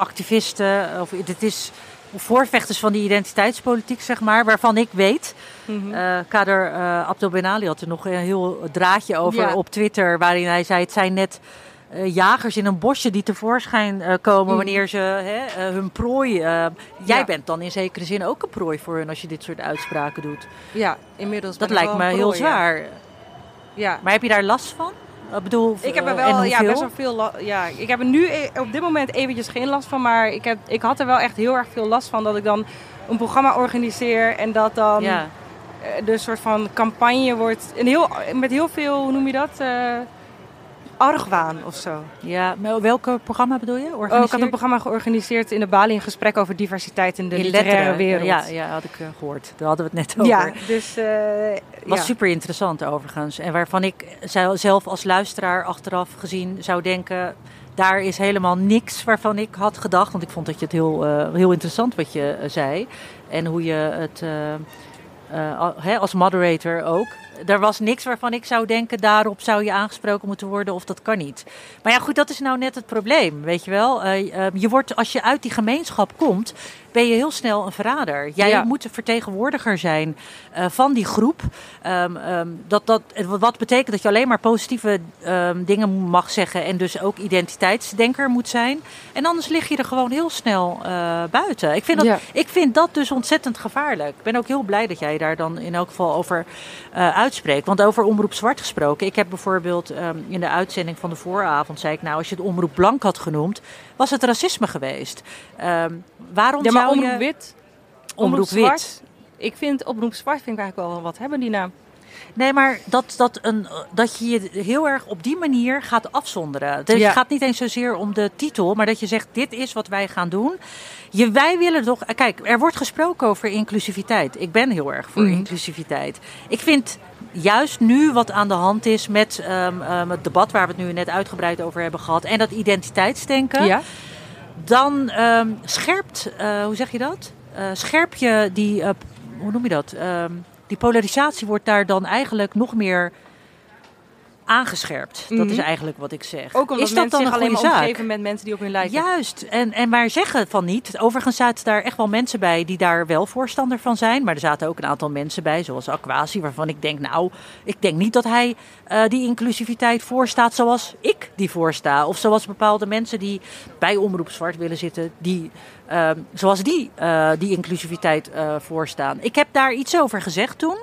identiteitsactivisten. of dit is voorvechters van die identiteitspolitiek, zeg maar, waarvan ik weet. Mhm. eh Kader eh Abdel Ben Ali had er nog een heel draadje over Ja. op Twitter, waarin hij zei: het zijn net. eh, jagers in een bosje die tevoorschijn eh, komen Mhm. wanneer ze hè, eh, hun prooi. eh, jij Ja. bent dan in zekere zin ook een prooi voor hun als je dit soort uitspraken doet. ja, inmiddels. Dat lijkt me heel ja. zwaar. Ja. Maar heb je daar last van? Ik bedoel, Ik heb er wel ja, best wel veel la- ja, Ik heb er nu e- op dit moment eventjes geen last van. Maar ik, heb, ik had er wel echt heel erg veel last van dat ik dan een programma organiseer. En dat dan Ja. eh, de soort van campagne wordt. En heel, met heel veel, hoe noem je dat? Eh, argwaan of zo. Ja, maar welke programma bedoel je? Oh, ik had een programma georganiseerd in de Bali. Een gesprek over diversiteit in de in literaire letteren. wereld. Ja, ja, had ik eh, gehoord. Daar hadden we het net over. Ja, dus... eh, Was ja. super interessant overigens. En waarvan ik zelf als luisteraar achteraf gezien zou denken... daar is helemaal niks waarvan ik had gedacht. Want ik vond dat je het heel, eh, heel interessant wat je zei. En hoe je het als moderator ook... Er was niks waarvan ik zou denken, daarop zou je aangesproken moeten worden of dat kan niet. Maar ja, goed, dat is nou net het probleem, weet je wel. Eh, eh, je wordt, als je uit die gemeenschap komt, ben je heel snel een verrader. Jij Ja. moet de vertegenwoordiger zijn eh, van die groep. Ehm, ehm, dat, dat, wat betekent dat je alleen maar positieve ehm, dingen mag zeggen en dus ook identiteitsdenker moet zijn. En anders lig je er gewoon heel snel eh, buiten. Ik vind, dat, Ja. ik vind dat dus ontzettend gevaarlijk. Ik ben ook heel blij dat jij daar dan in elk geval over eh, uitspreekt. Want over Omroep Zwart gesproken. Ik heb bijvoorbeeld ehm, in de uitzending van de vooravond zei ik nou, als je het Omroep Blank had genoemd, was het racisme geweest. Ehm, waarom Ja, maar zou omroep je... wit. Omroep zwart. wit. Ik vind omroep zwart vind ik eigenlijk wel wat hebben die naam. Nee, maar dat, dat, een, dat je je heel erg op die manier gaat afzonderen. Dus Ja. Het gaat niet eens zozeer om de titel, maar dat je zegt: dit is wat wij gaan doen. Je, wij willen toch. Kijk, er wordt gesproken over inclusiviteit. Ik ben heel erg voor Mhm. inclusiviteit. Ik vind juist nu wat aan de hand is met ehm, ehm, het debat waar we het nu net uitgebreid over hebben gehad en dat identiteitsdenken Ja? dan ehm, scherpt, eh, hoe zeg je dat? Eh, scherp je die, eh, hoe noem je dat? Die polarisatie wordt daar dan eigenlijk nog meer aangescherpt. Dat Mhm. is eigenlijk wat ik zeg. Ook omdat is dat dan zich een alleen maar omgeven met mensen die op hun lijken. Juist, en, en maar zeggen van niet. Overigens zaten daar echt wel mensen bij die daar wel voorstander van zijn. Maar er zaten ook een aantal mensen bij, zoals Aquasi, waarvan ik denk, nou, ik denk niet dat hij eh, die inclusiviteit voorstaat zoals ik die voorsta. Of zoals bepaalde mensen die bij Omroep Zwart willen zitten, die, ehm, zoals die eh, die inclusiviteit eh, voorstaan. Ik heb daar iets over gezegd toen.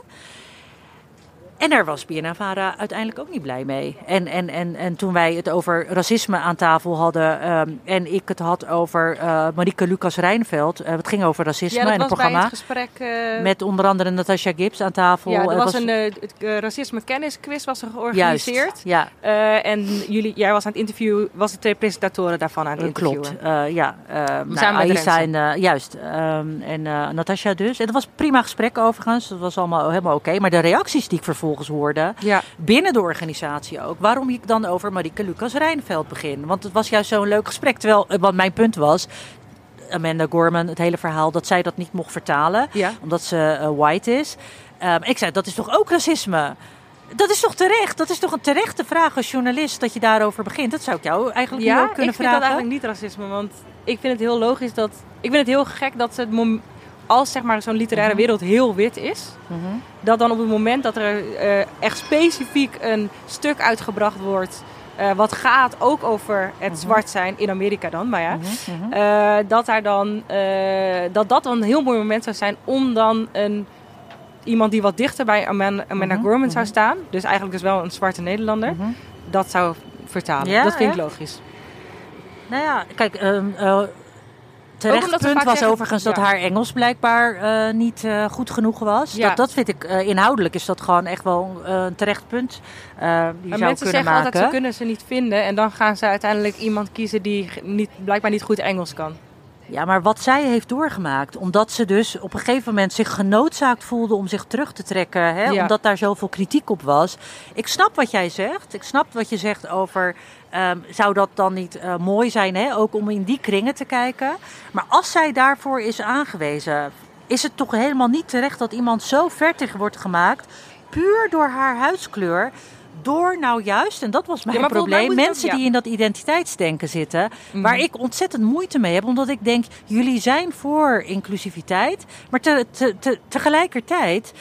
En daar was BNNVARA uiteindelijk ook niet blij mee. En, en, en, en toen wij het over racisme aan tafel hadden... ehm, en ik het had over eh Marieke Lucas Rijnveld... eh, het ging over racisme Ja, het was bij programma... het gesprek... eh, met onder andere Natasha Gibbs aan tafel. ja, er Het was een het, racisme kennisquiz was er georganiseerd. Juist, ja, en jullie, jij was aan het interview, was de twee presentatoren daarvan aan het dat interviewen. klopt. Ja, eh nou, met eh, juist. ehm, en Natasha dus. En dat was een prima gesprek overigens. Dat was allemaal helemaal oké. Maar de reacties die ik vervolgens hoorde... Ja, binnen de organisatie ook. Waarom ik dan over Marieke Lucas Rijnveld begin. Want het was juist zo'n leuk gesprek. Terwijl, eh, wat mijn punt was, Amanda Gorman, het hele verhaal, dat zij dat niet mocht vertalen. ja. Omdat ze eh, white is. Ehm, ik zei, dat is toch ook racisme? Dat is toch terecht? Dat is toch een terechte vraag als journalist dat je daarover begint? Dat zou ik jou eigenlijk Ja, ook ik kunnen vind vragen. dat eigenlijk niet racisme, want ik vind het heel logisch dat... Ik vind het heel gek dat het mom- als zeg maar zo'n literaire Mhm. wereld heel wit is, Mhm. dat dan op het moment dat er eh, echt specifiek een stuk uitgebracht wordt, eh, wat gaat ook over het Mhm. zwart zijn in Amerika dan, maar ja, eh, dat daar dan dat dat dan een heel mooi moment zou zijn om dan een iemand die wat dichter bij Amanda, Amanda Gorman zou staan, dus eigenlijk dus wel een zwarte Nederlander, dat zou vertalen. Ja, dat vind ik logisch. Nou ja, kijk, ehm terecht omdat we punt vaak was zeggen- overigens dat ja. haar Engels blijkbaar eh, niet eh, goed genoeg was. Ja. Dat, dat vind ik, eh, inhoudelijk is dat gewoon echt wel een terecht punt eh, die Maar zou mensen kunnen zeggen maken. altijd, ze kunnen ze niet vinden. En dan gaan ze uiteindelijk iemand kiezen die niet, blijkbaar niet goed Engels kan. Ja, maar wat zij heeft doorgemaakt, omdat ze dus op een gegeven moment zich genoodzaakt voelde om zich terug te trekken, hè, Ja. omdat daar zoveel kritiek op was. Ik snap wat jij zegt. Ik snap wat je zegt over, ehm, zou dat dan niet eh, mooi zijn, hè, ook om in die kringen te kijken. Maar als zij daarvoor is aangewezen, is het toch helemaal niet terecht dat iemand zo vertig wordt gemaakt, puur door haar huidskleur. Door nou juist, en dat was mijn Ja, probleem, mensen ook- ja. die in dat identiteitsdenken zitten, Mhm. Waar ik ontzettend moeite mee heb, omdat ik denk, jullie zijn voor inclusiviteit, maar te, te, te- tegelijkertijd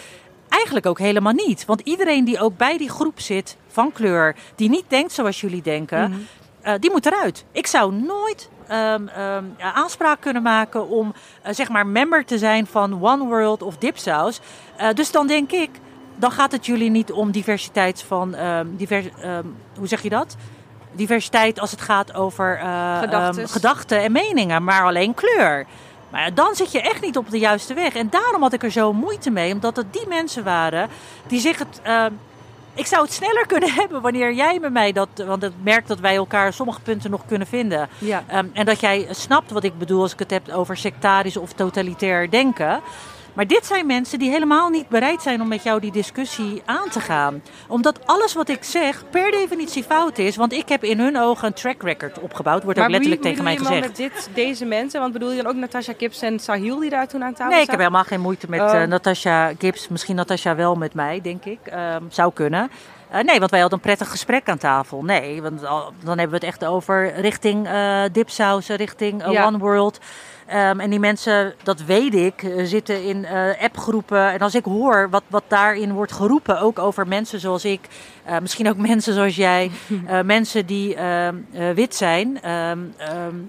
eigenlijk ook helemaal niet. Want iedereen die ook bij die groep zit van kleur, die niet denkt zoals jullie denken, Mhm. eh, die moet eruit. Ik zou nooit ehm, ehm, aanspraak kunnen maken om eh, zeg maar member te zijn van One World of Dipsaus. Eh, dus dan denk ik, dan gaat het jullie niet om diversiteit van, ehm, divers, hoe zeg je dat? Diversiteit als het gaat over gedachten en meningen, maar alleen kleur. Maar ja, dan zit je echt niet op de juiste weg. En daarom had ik er zo moeite mee, omdat het die mensen waren die zich het. ehm, ik zou het sneller kunnen hebben wanneer jij met mij dat. Want ik merk dat wij elkaar sommige punten nog kunnen vinden. Ja. Ehm, en dat jij snapt wat ik bedoel als ik het heb over sectarisch of totalitair denken. Maar dit zijn mensen die helemaal niet bereid zijn om met jou die discussie aan te gaan. Omdat alles wat ik zeg per definitie fout is. Want ik heb in hun ogen een track record opgebouwd. Wordt ook letterlijk tegen mij bedoel je gezegd. dan met dit, deze mensen? Want bedoel je dan ook Natasha Kips en Sahil die daar toen aan tafel Nee, ik heb zaten? helemaal geen moeite met Oh. eh, Natasha Gibbs. Misschien Natasha wel met mij, denk ik. Ehm, zou kunnen. Eh, nee, want wij hadden een prettig gesprek aan tafel. Nee, want dan hebben we het echt over richting eh dipsausen, richting eh, Ja. One World. Ehm, en die mensen, dat weet ik, zitten in appgroepen. En als ik hoor wat, wat daarin wordt geroepen, ook over mensen zoals ik, misschien ook mensen zoals jij, mensen die ehm, eh, wit zijn,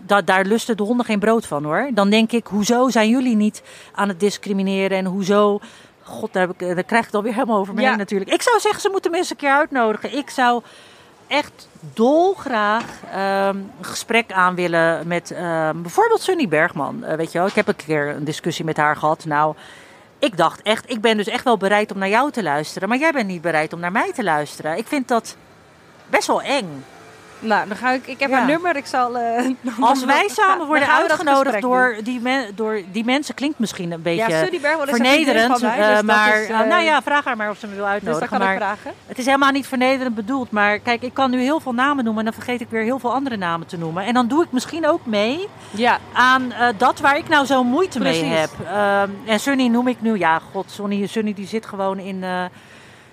da- daar lusten de honden geen brood van hoor. Dan denk ik, hoezo zijn jullie niet aan het discrimineren en hoezo. God, daar, heb ik, eh, daar krijg ik het alweer helemaal over me Ja. heen natuurlijk. Ik zou zeggen, ze moeten me eens een keer uitnodigen. Ik zou echt dolgraag ehm, een gesprek aan willen met ehm, bijvoorbeeld Sunny Bergman. Eh, weet je wel, ik heb een keer een discussie met haar gehad. Nou, ik dacht echt, ik ben dus echt wel bereid om naar jou te luisteren. Maar jij bent niet bereid om naar mij te luisteren. Ik vind dat best wel eng. Nou, dan ga ik. Ik heb Ja. een nummer. Ik zal. eh, Als wij samen worden uitgenodigd door die, men- door die mensen, klinkt misschien een beetje Ja, Bergwald vriendin vernederend. van mij, eh, dus maar is, eh, eh, nou ja, vraag haar maar of ze me wil Dus uitnodigen. dat kan maar ik vragen. het is helemaal niet vernederend bedoeld. Maar kijk, ik kan nu heel veel namen noemen en dan vergeet ik weer heel veel andere namen te noemen. En dan doe ik misschien ook mee Ja, aan dat waar ik nou zo moeite mee heb. Ehm, en Sunny noem ik nu, ja, god, Sunny, Sunny die zit gewoon in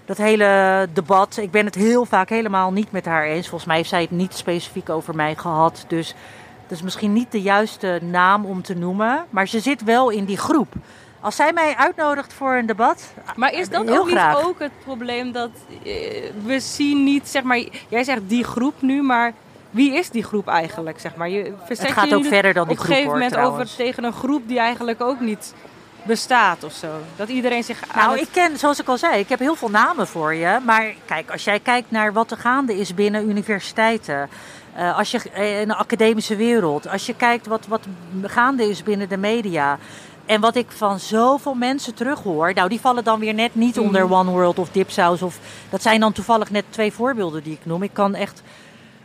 dat hele debat. Ik ben het heel vaak helemaal niet met haar eens. Volgens mij heeft zij het niet specifiek over mij gehad. Dus dat is misschien niet de juiste naam om te noemen. Maar ze zit wel in die groep. Als zij mij uitnodigt voor een debat, maar is dat Heel ook graag. niet ook het probleem dat eh, we zien niet, zeg maar, jij zegt die groep nu, maar wie is die groep eigenlijk, zeg maar? Je het gaat je ook verder dan die op een groep gegeven moment trouwens. over tegen een groep die eigenlijk ook niet bestaat of zo. Dat iedereen zich aan Nou, het- ik ken, zoals ik al zei, ik heb heel veel namen voor je. Maar kijk, als jij kijkt naar wat er gaande is binnen universiteiten. eh, als je eh, in de academische wereld. Als je kijkt wat, wat gaande is binnen de media. En wat ik van zoveel mensen terughoor. Nou, die vallen dan weer net niet onder One World of Dipsaus. Of, dat zijn dan toevallig net twee voorbeelden die ik noem. Ik kan echt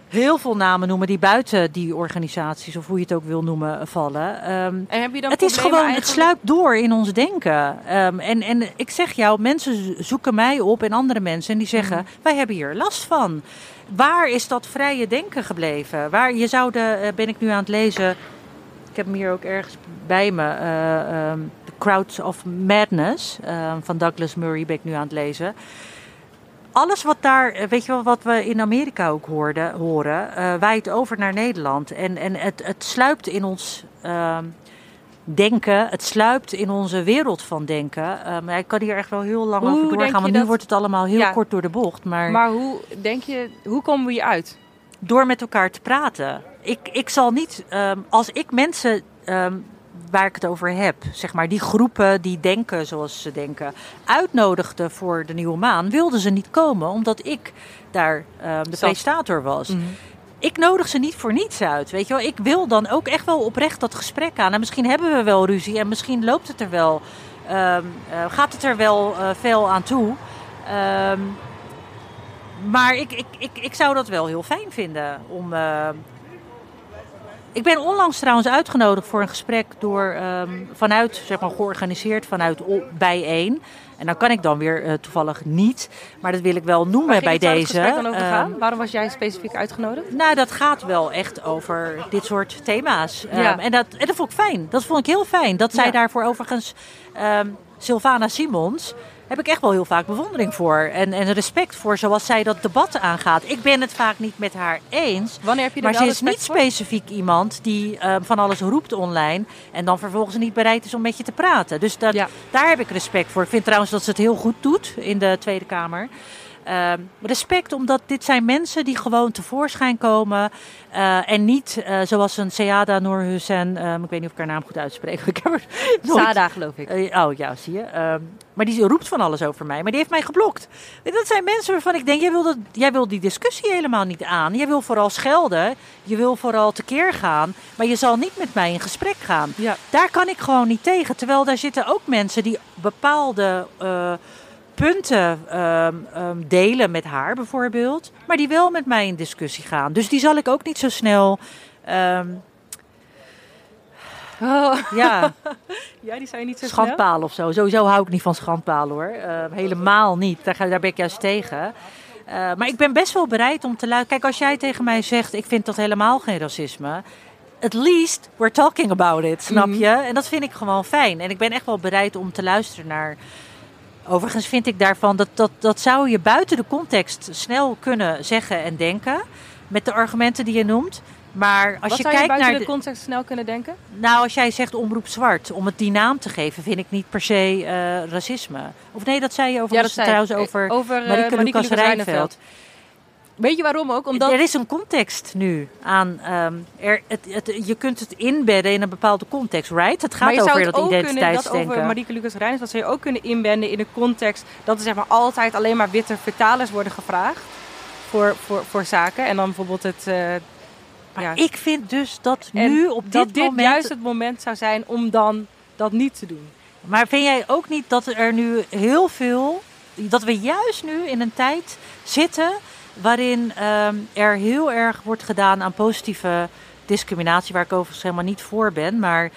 heel veel namen noemen die buiten die organisaties, of hoe je het ook wil noemen, vallen. Ehm, En heb je dan het is gewoon, het sluipt door in ons denken. Ehm, en, en ik zeg jou, mensen zo- zoeken mij op en andere mensen en die zeggen: Mhm. wij hebben hier last van. Waar is dat vrije denken gebleven? Waar je zou de, eh, ben ik nu aan het lezen. Ik heb hem hier ook ergens bij me. eh, ehm, The Crowds of Madness van Douglas Murray ben ik nu aan het lezen. Alles wat daar, eh, weet je wel, wat we in Amerika ook hoorden, horen, eh waait over naar Nederland. En, en het, het sluipt in ons ehm, denken, het sluipt in onze wereld van denken. Ehm, ik kan hier echt wel heel lang Hoe over doorgaan, want nu dat- wordt het allemaal heel Ja. kort door de bocht. Maar, Maar hoe denk je, hoe komen we hier uit? door met elkaar te praten. Ik, ik zal niet, ehm, als ik mensen waar ik het over heb, zeg maar die groepen die denken zoals ze denken, uitnodigde voor de nieuwe maan, wilden ze niet komen omdat ik daar ehm, de Zat. presentator was. Ik nodig ze niet voor niets uit, weet je wel. Ik wil dan ook echt wel oprecht dat gesprek aan. En misschien hebben we wel ruzie en misschien loopt het er wel, ehm, eh, gaat het er wel eh, veel aan toe. Ehm, maar ik, ik, ik, ik zou dat wel heel fijn vinden om. Ik ben onlangs trouwens uitgenodigd voor een gesprek door ehm, vanuit, zeg maar, georganiseerd vanuit bijeen. En dan kan ik dan weer eh, toevallig niet, maar dat wil ik wel noemen bij deze. gesprek dan over Ehm, gaan? Waarom was jij specifiek uitgenodigd? nou, dat gaat wel echt over dit soort thema's. Ja. Ehm, en, dat, en dat vond ik fijn. Dat vond ik heel fijn. Dat zij Ja. daarvoor overigens, ehm Sylvana Simons, heb ik echt wel heel vaak bewondering voor. En, en respect voor zoals zij dat debat aangaat. Ik ben het vaak niet met haar eens. Wanneer heb je Maar ze is niet voor? specifiek iemand die ehm, van alles roept online. En dan vervolgens niet bereid is om met je te praten. Dus dat, Ja. daar heb ik respect voor. Ik vind trouwens dat ze het heel goed doet in de Tweede Kamer. Ehm, respect omdat dit zijn mensen die gewoon tevoorschijn komen. eh, en niet eh, zoals een Seada Noor Hussein. ehm, ik weet niet of ik haar naam goed uitspreek. Ik heb nooit- Sada, geloof ik. eh, oh ja, zie je. Ehm, maar die roept van alles over mij. Maar die heeft mij geblokt. En dat zijn mensen waarvan ik denk, jij wil, dat, jij wil die discussie helemaal niet aan. Jij wil vooral schelden. Je wil vooral tekeer gaan. Maar je zal niet met mij in gesprek gaan. Ja. Daar kan ik gewoon niet tegen. Terwijl daar zitten ook mensen die bepaalde punten ehm, ehm, delen met haar bijvoorbeeld. Maar die wel met mij in discussie gaan. Dus die zal ik ook niet zo snel... ehm, Oh, ja, ja, die je niet zo snel. schandpalen of zo. Sowieso hou ik niet van schandpalen hoor. Helemaal niet. Daar, ga, daar ben ik juist tegen. Eh, maar ik ben best wel bereid om te luisteren. Kijk, als jij tegen mij zegt: ik vind dat helemaal geen racisme. At least we're talking about it, snap Mhm. je? En dat vind ik gewoon fijn. En ik ben echt wel bereid om te luisteren naar. Overigens vind ik daarvan dat, dat dat zou je buiten de context snel kunnen zeggen en denken. Met de argumenten die je noemt. Maar als Wat je zou je buiten naar de de, context snel kunnen denken? nou, als jij zegt omroep zwart, om het die naam te geven, vind ik niet per se eh, racisme. Of nee, dat zei je over, zei trouwens ik. over, over eh, Marieke Marieke Lucas Lucas Rijnveld. Weet je waarom ook? Omdat Er is een context nu aan. ehm, er, het, het, je kunt het inbedden in een bepaalde context, right? Het maar gaat je zou over het dat ook kunnen, dat over. Marieke Lucas Reijns, dat zou je ook kunnen inbenden in de context dat er zeg maar altijd alleen maar witte vertalers worden gevraagd voor, voor, voor zaken. En dan bijvoorbeeld het... eh, Maar ja. ik vind dus dat En nu op dat dit dit moment. juist het moment zou zijn om dan dat niet te doen. Maar vind jij ook niet dat er nu heel veel, dat we juist nu in een tijd zitten waarin ehm, er heel erg wordt gedaan aan positieve discriminatie, waar ik overigens helemaal niet voor ben, maar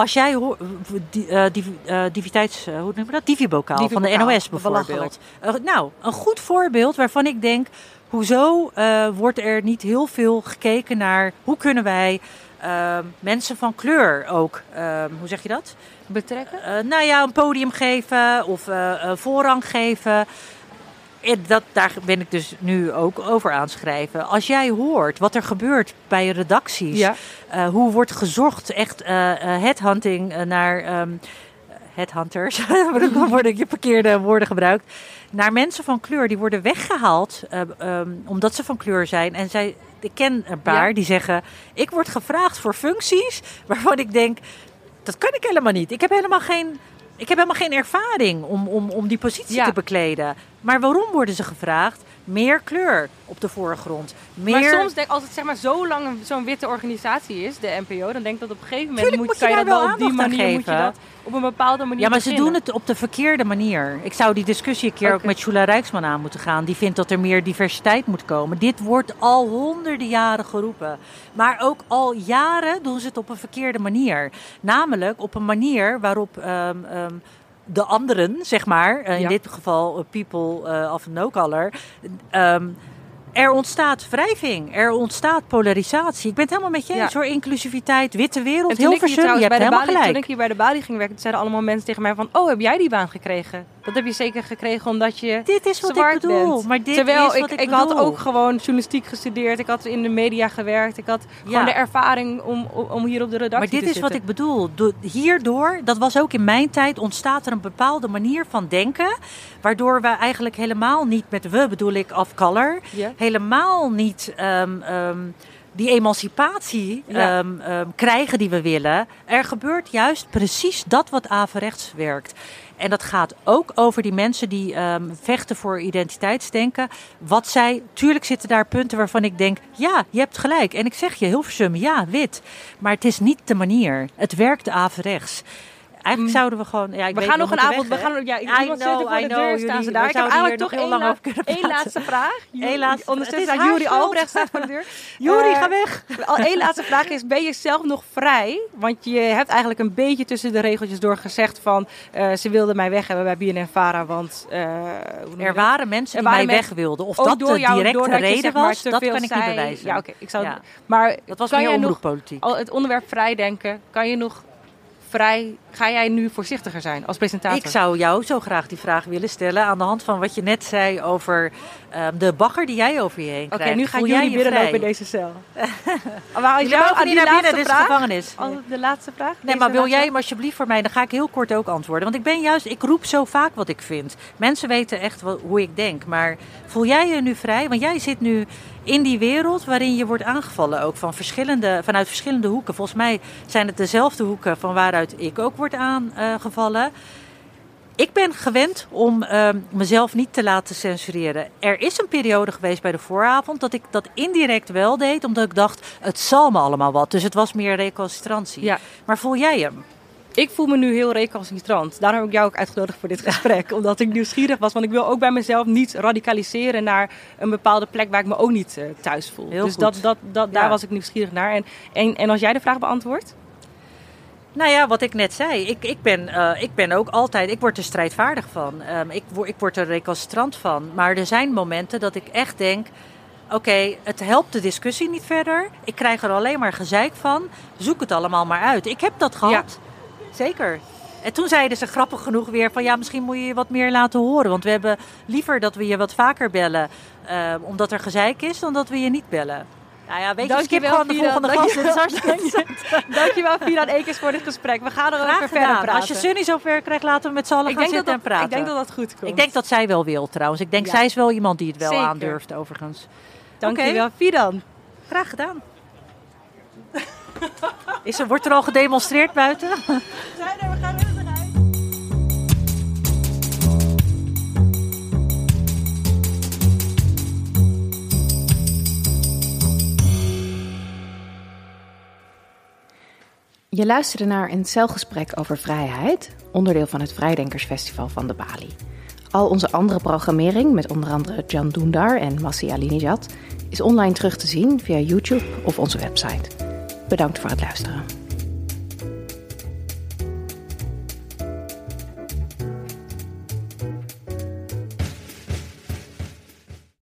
als jij uh, div, uh, diviteits, uh, hoe noem je dat? Divibokaal van de NOS bijvoorbeeld. Uh, nou, een goed voorbeeld waarvan ik denk, hoezo wordt er niet heel veel gekeken naar hoe kunnen wij ehm, mensen van kleur ook, ehm, hoe zeg je dat? Betrekken? nou ja, een podium geven of voorrang geven. En dat, daar ben ik dus nu ook over aan schrijven. Als jij hoort wat er gebeurt bij redacties, ja. uh, hoe wordt gezocht, echt uh, uh, headhunting naar um, headhunters, dan worden je verkeerde woorden gebruikt, naar mensen van kleur die worden weggehaald um, omdat ze van kleur zijn. En zij, ik ken een paar ja. die zeggen: ik word gevraagd voor functies waarvan ik denk dat kan ik helemaal niet. Ik heb helemaal geen ik heb helemaal geen ervaring om, om, om die positie ja. te bekleden. Maar waarom worden ze gevraagd? Meer kleur op de voorgrond. Meer... Maar soms denk als het zeg maar zo lang zo'n witte organisatie is, de NPO, dan denk ik dat op een gegeven moment moet, moet je, kan je dat wel op die manier moet je dat op een bepaalde manier. Ja, maar beginnen. ze doen het op de verkeerde manier. Ik zou die discussie een keer okay. ook met Jula Rijksman aan moeten gaan. Die vindt dat er meer diversiteit moet komen. Dit wordt al honderden jaren geroepen. Maar ook al jaren doen ze het op een verkeerde manier. Namelijk op een manier waarop. Um, um, de anderen, zeg maar, uh, in ja. dit geval uh, people uh, of no color, um, er ontstaat wrijving, er ontstaat polarisatie. Ik ben het helemaal met je eens ja. hoor, inclusiviteit, witte wereld, heel verschillend. Je hebt helemaal Bali, gelijk. Toen ik hier bij de Bali ging werken, zeiden allemaal mensen tegen mij van, oh, heb jij die baan gekregen? Dat heb je zeker gekregen omdat je Dit is wat ik bedoel, bent. maar dit Terwijl is ik, wat ik, ik had ook gewoon journalistiek gestudeerd, ik had in de media gewerkt, ik had ja. gewoon de ervaring om, om hier op de redactie Maar dit te is zitten. wat ik bedoel. Do hierdoor, dat was ook in mijn tijd, ontstaat er een bepaalde manier van denken, waardoor we eigenlijk helemaal niet, met we bedoel ik of color, ja. helemaal niet um, um, die emancipatie Ja. um, um, krijgen die we willen. Er gebeurt juist precies dat wat averechts werkt. En dat gaat ook over die mensen die um, vechten voor identiteitsdenken. Wat zij, tuurlijk zitten daar punten waarvan ik denk, ja, je hebt gelijk. En ik zeg je, Hilversum, ja, wit. Maar het is niet de manier. Het werkt averechts. Eigenlijk zouden we gewoon. Ja, ik we weet, gaan nog een avond. We weg, hè? gaan, ja, iemand zit voor de deur staan ze we daar. Ik heb eigenlijk toch nog heel één, lang la- over kunnen één laatste vraag. Eén laatste- Ondertussen staat Juri. Albrecht staat voor de deur. Juri, Eh, ga weg. Al één laatste vraag is: ben je zelf nog vrij? Want je hebt eigenlijk een beetje tussen de regeltjes door gezegd van eh, ze wilden mij weg hebben bij BNN Vara, want eh, Er waren mensen die waren mij weg wilden. Of Ook dat door de directe reden was, dat kan ik niet bewijzen. Ja, oké. ik zou. Maar Dat was kan meer omroeppolitiek. al het onderwerp vrijdenken? Kan je nog vrij? Ga jij nu voorzichtiger zijn als presentator? Ik zou jou zo graag die vraag willen stellen aan de hand van wat je net zei over ehm, de bagger die jij over je heen Oké, krijgt. nu gaat Voel jij jullie binnenlopen in deze cel. maar als Jullie jou mogen aan niet die naar binnen, dit is de vraag, gevangenis. aan de laatste vraag. Nee, maar wil jij hem alsjeblieft voor mij, dan ga ik heel kort ook antwoorden. Want ik ben juist, ik roep zo vaak wat ik vind. Mensen weten echt wat, hoe ik denk. Maar voel jij je nu vrij? Want jij zit nu in die wereld waarin je wordt aangevallen ook van verschillende, vanuit verschillende hoeken. Volgens mij zijn het dezelfde hoeken van waaruit ik ook word aangevallen. Ik ben gewend om ehm, mezelf niet te laten censureren. Er is een periode geweest bij de vooravond dat ik dat indirect wel deed, omdat ik dacht, het zal me allemaal wat. Dus het was meer recalcitrantie. Ja. Maar voel jij hem? Ik voel me nu heel recalcitrant. Daarom heb ik jou ook uitgenodigd voor dit gesprek. omdat ik nieuwsgierig was. Want ik wil ook bij mezelf niet radicaliseren naar een bepaalde plek waar ik me ook niet eh, thuis voel. Heel dus goed. dat, dat, dat, daar Ja. was ik nieuwsgierig naar. En, en, en als jij de vraag beantwoordt? Nou ja, wat ik net zei. Ik, ik, ben, eh, ik ben ook altijd, ik word er strijdvaardig van. Ehm, ik, word, ik word er recalcitrant van. Maar er zijn momenten dat ik echt denk... Oké, het helpt de discussie niet verder. Ik krijg er alleen maar gezeik van. Zoek het allemaal maar uit. Ik heb dat gehad. Zeker. En toen zeiden ze grappig genoeg weer van... ja, misschien moet je je wat meer laten horen. Want we hebben liever dat we je wat vaker bellen... eh, omdat er gezeik is, dan dat we je niet bellen. Nou ja, weet je, skip gewoon de volgende gast. Dit is hartstikke Dankjewel, Ekers voor dit gesprek. We gaan erover Graag verder praten. Als je Sunny zover krijgt, laten we met z'n allen gaan zitten en praten. ik denk dat dat goed komt. Ik denk dat zij wel wil trouwens. Ik denk zij is wel iemand die het wel aandurft overigens. Dankjewel, Fidan. Graag gedaan. Is er, wordt er al gedemonstreerd buiten? Je luisterde naar een celgesprek over vrijheid, onderdeel van het Vrijdenkersfestival van de Bali. Al onze andere programmering, met onder andere Jan Doendar en Massi Alinejad, is online terug te zien via YouTube of onze website. Bedankt voor het luisteren.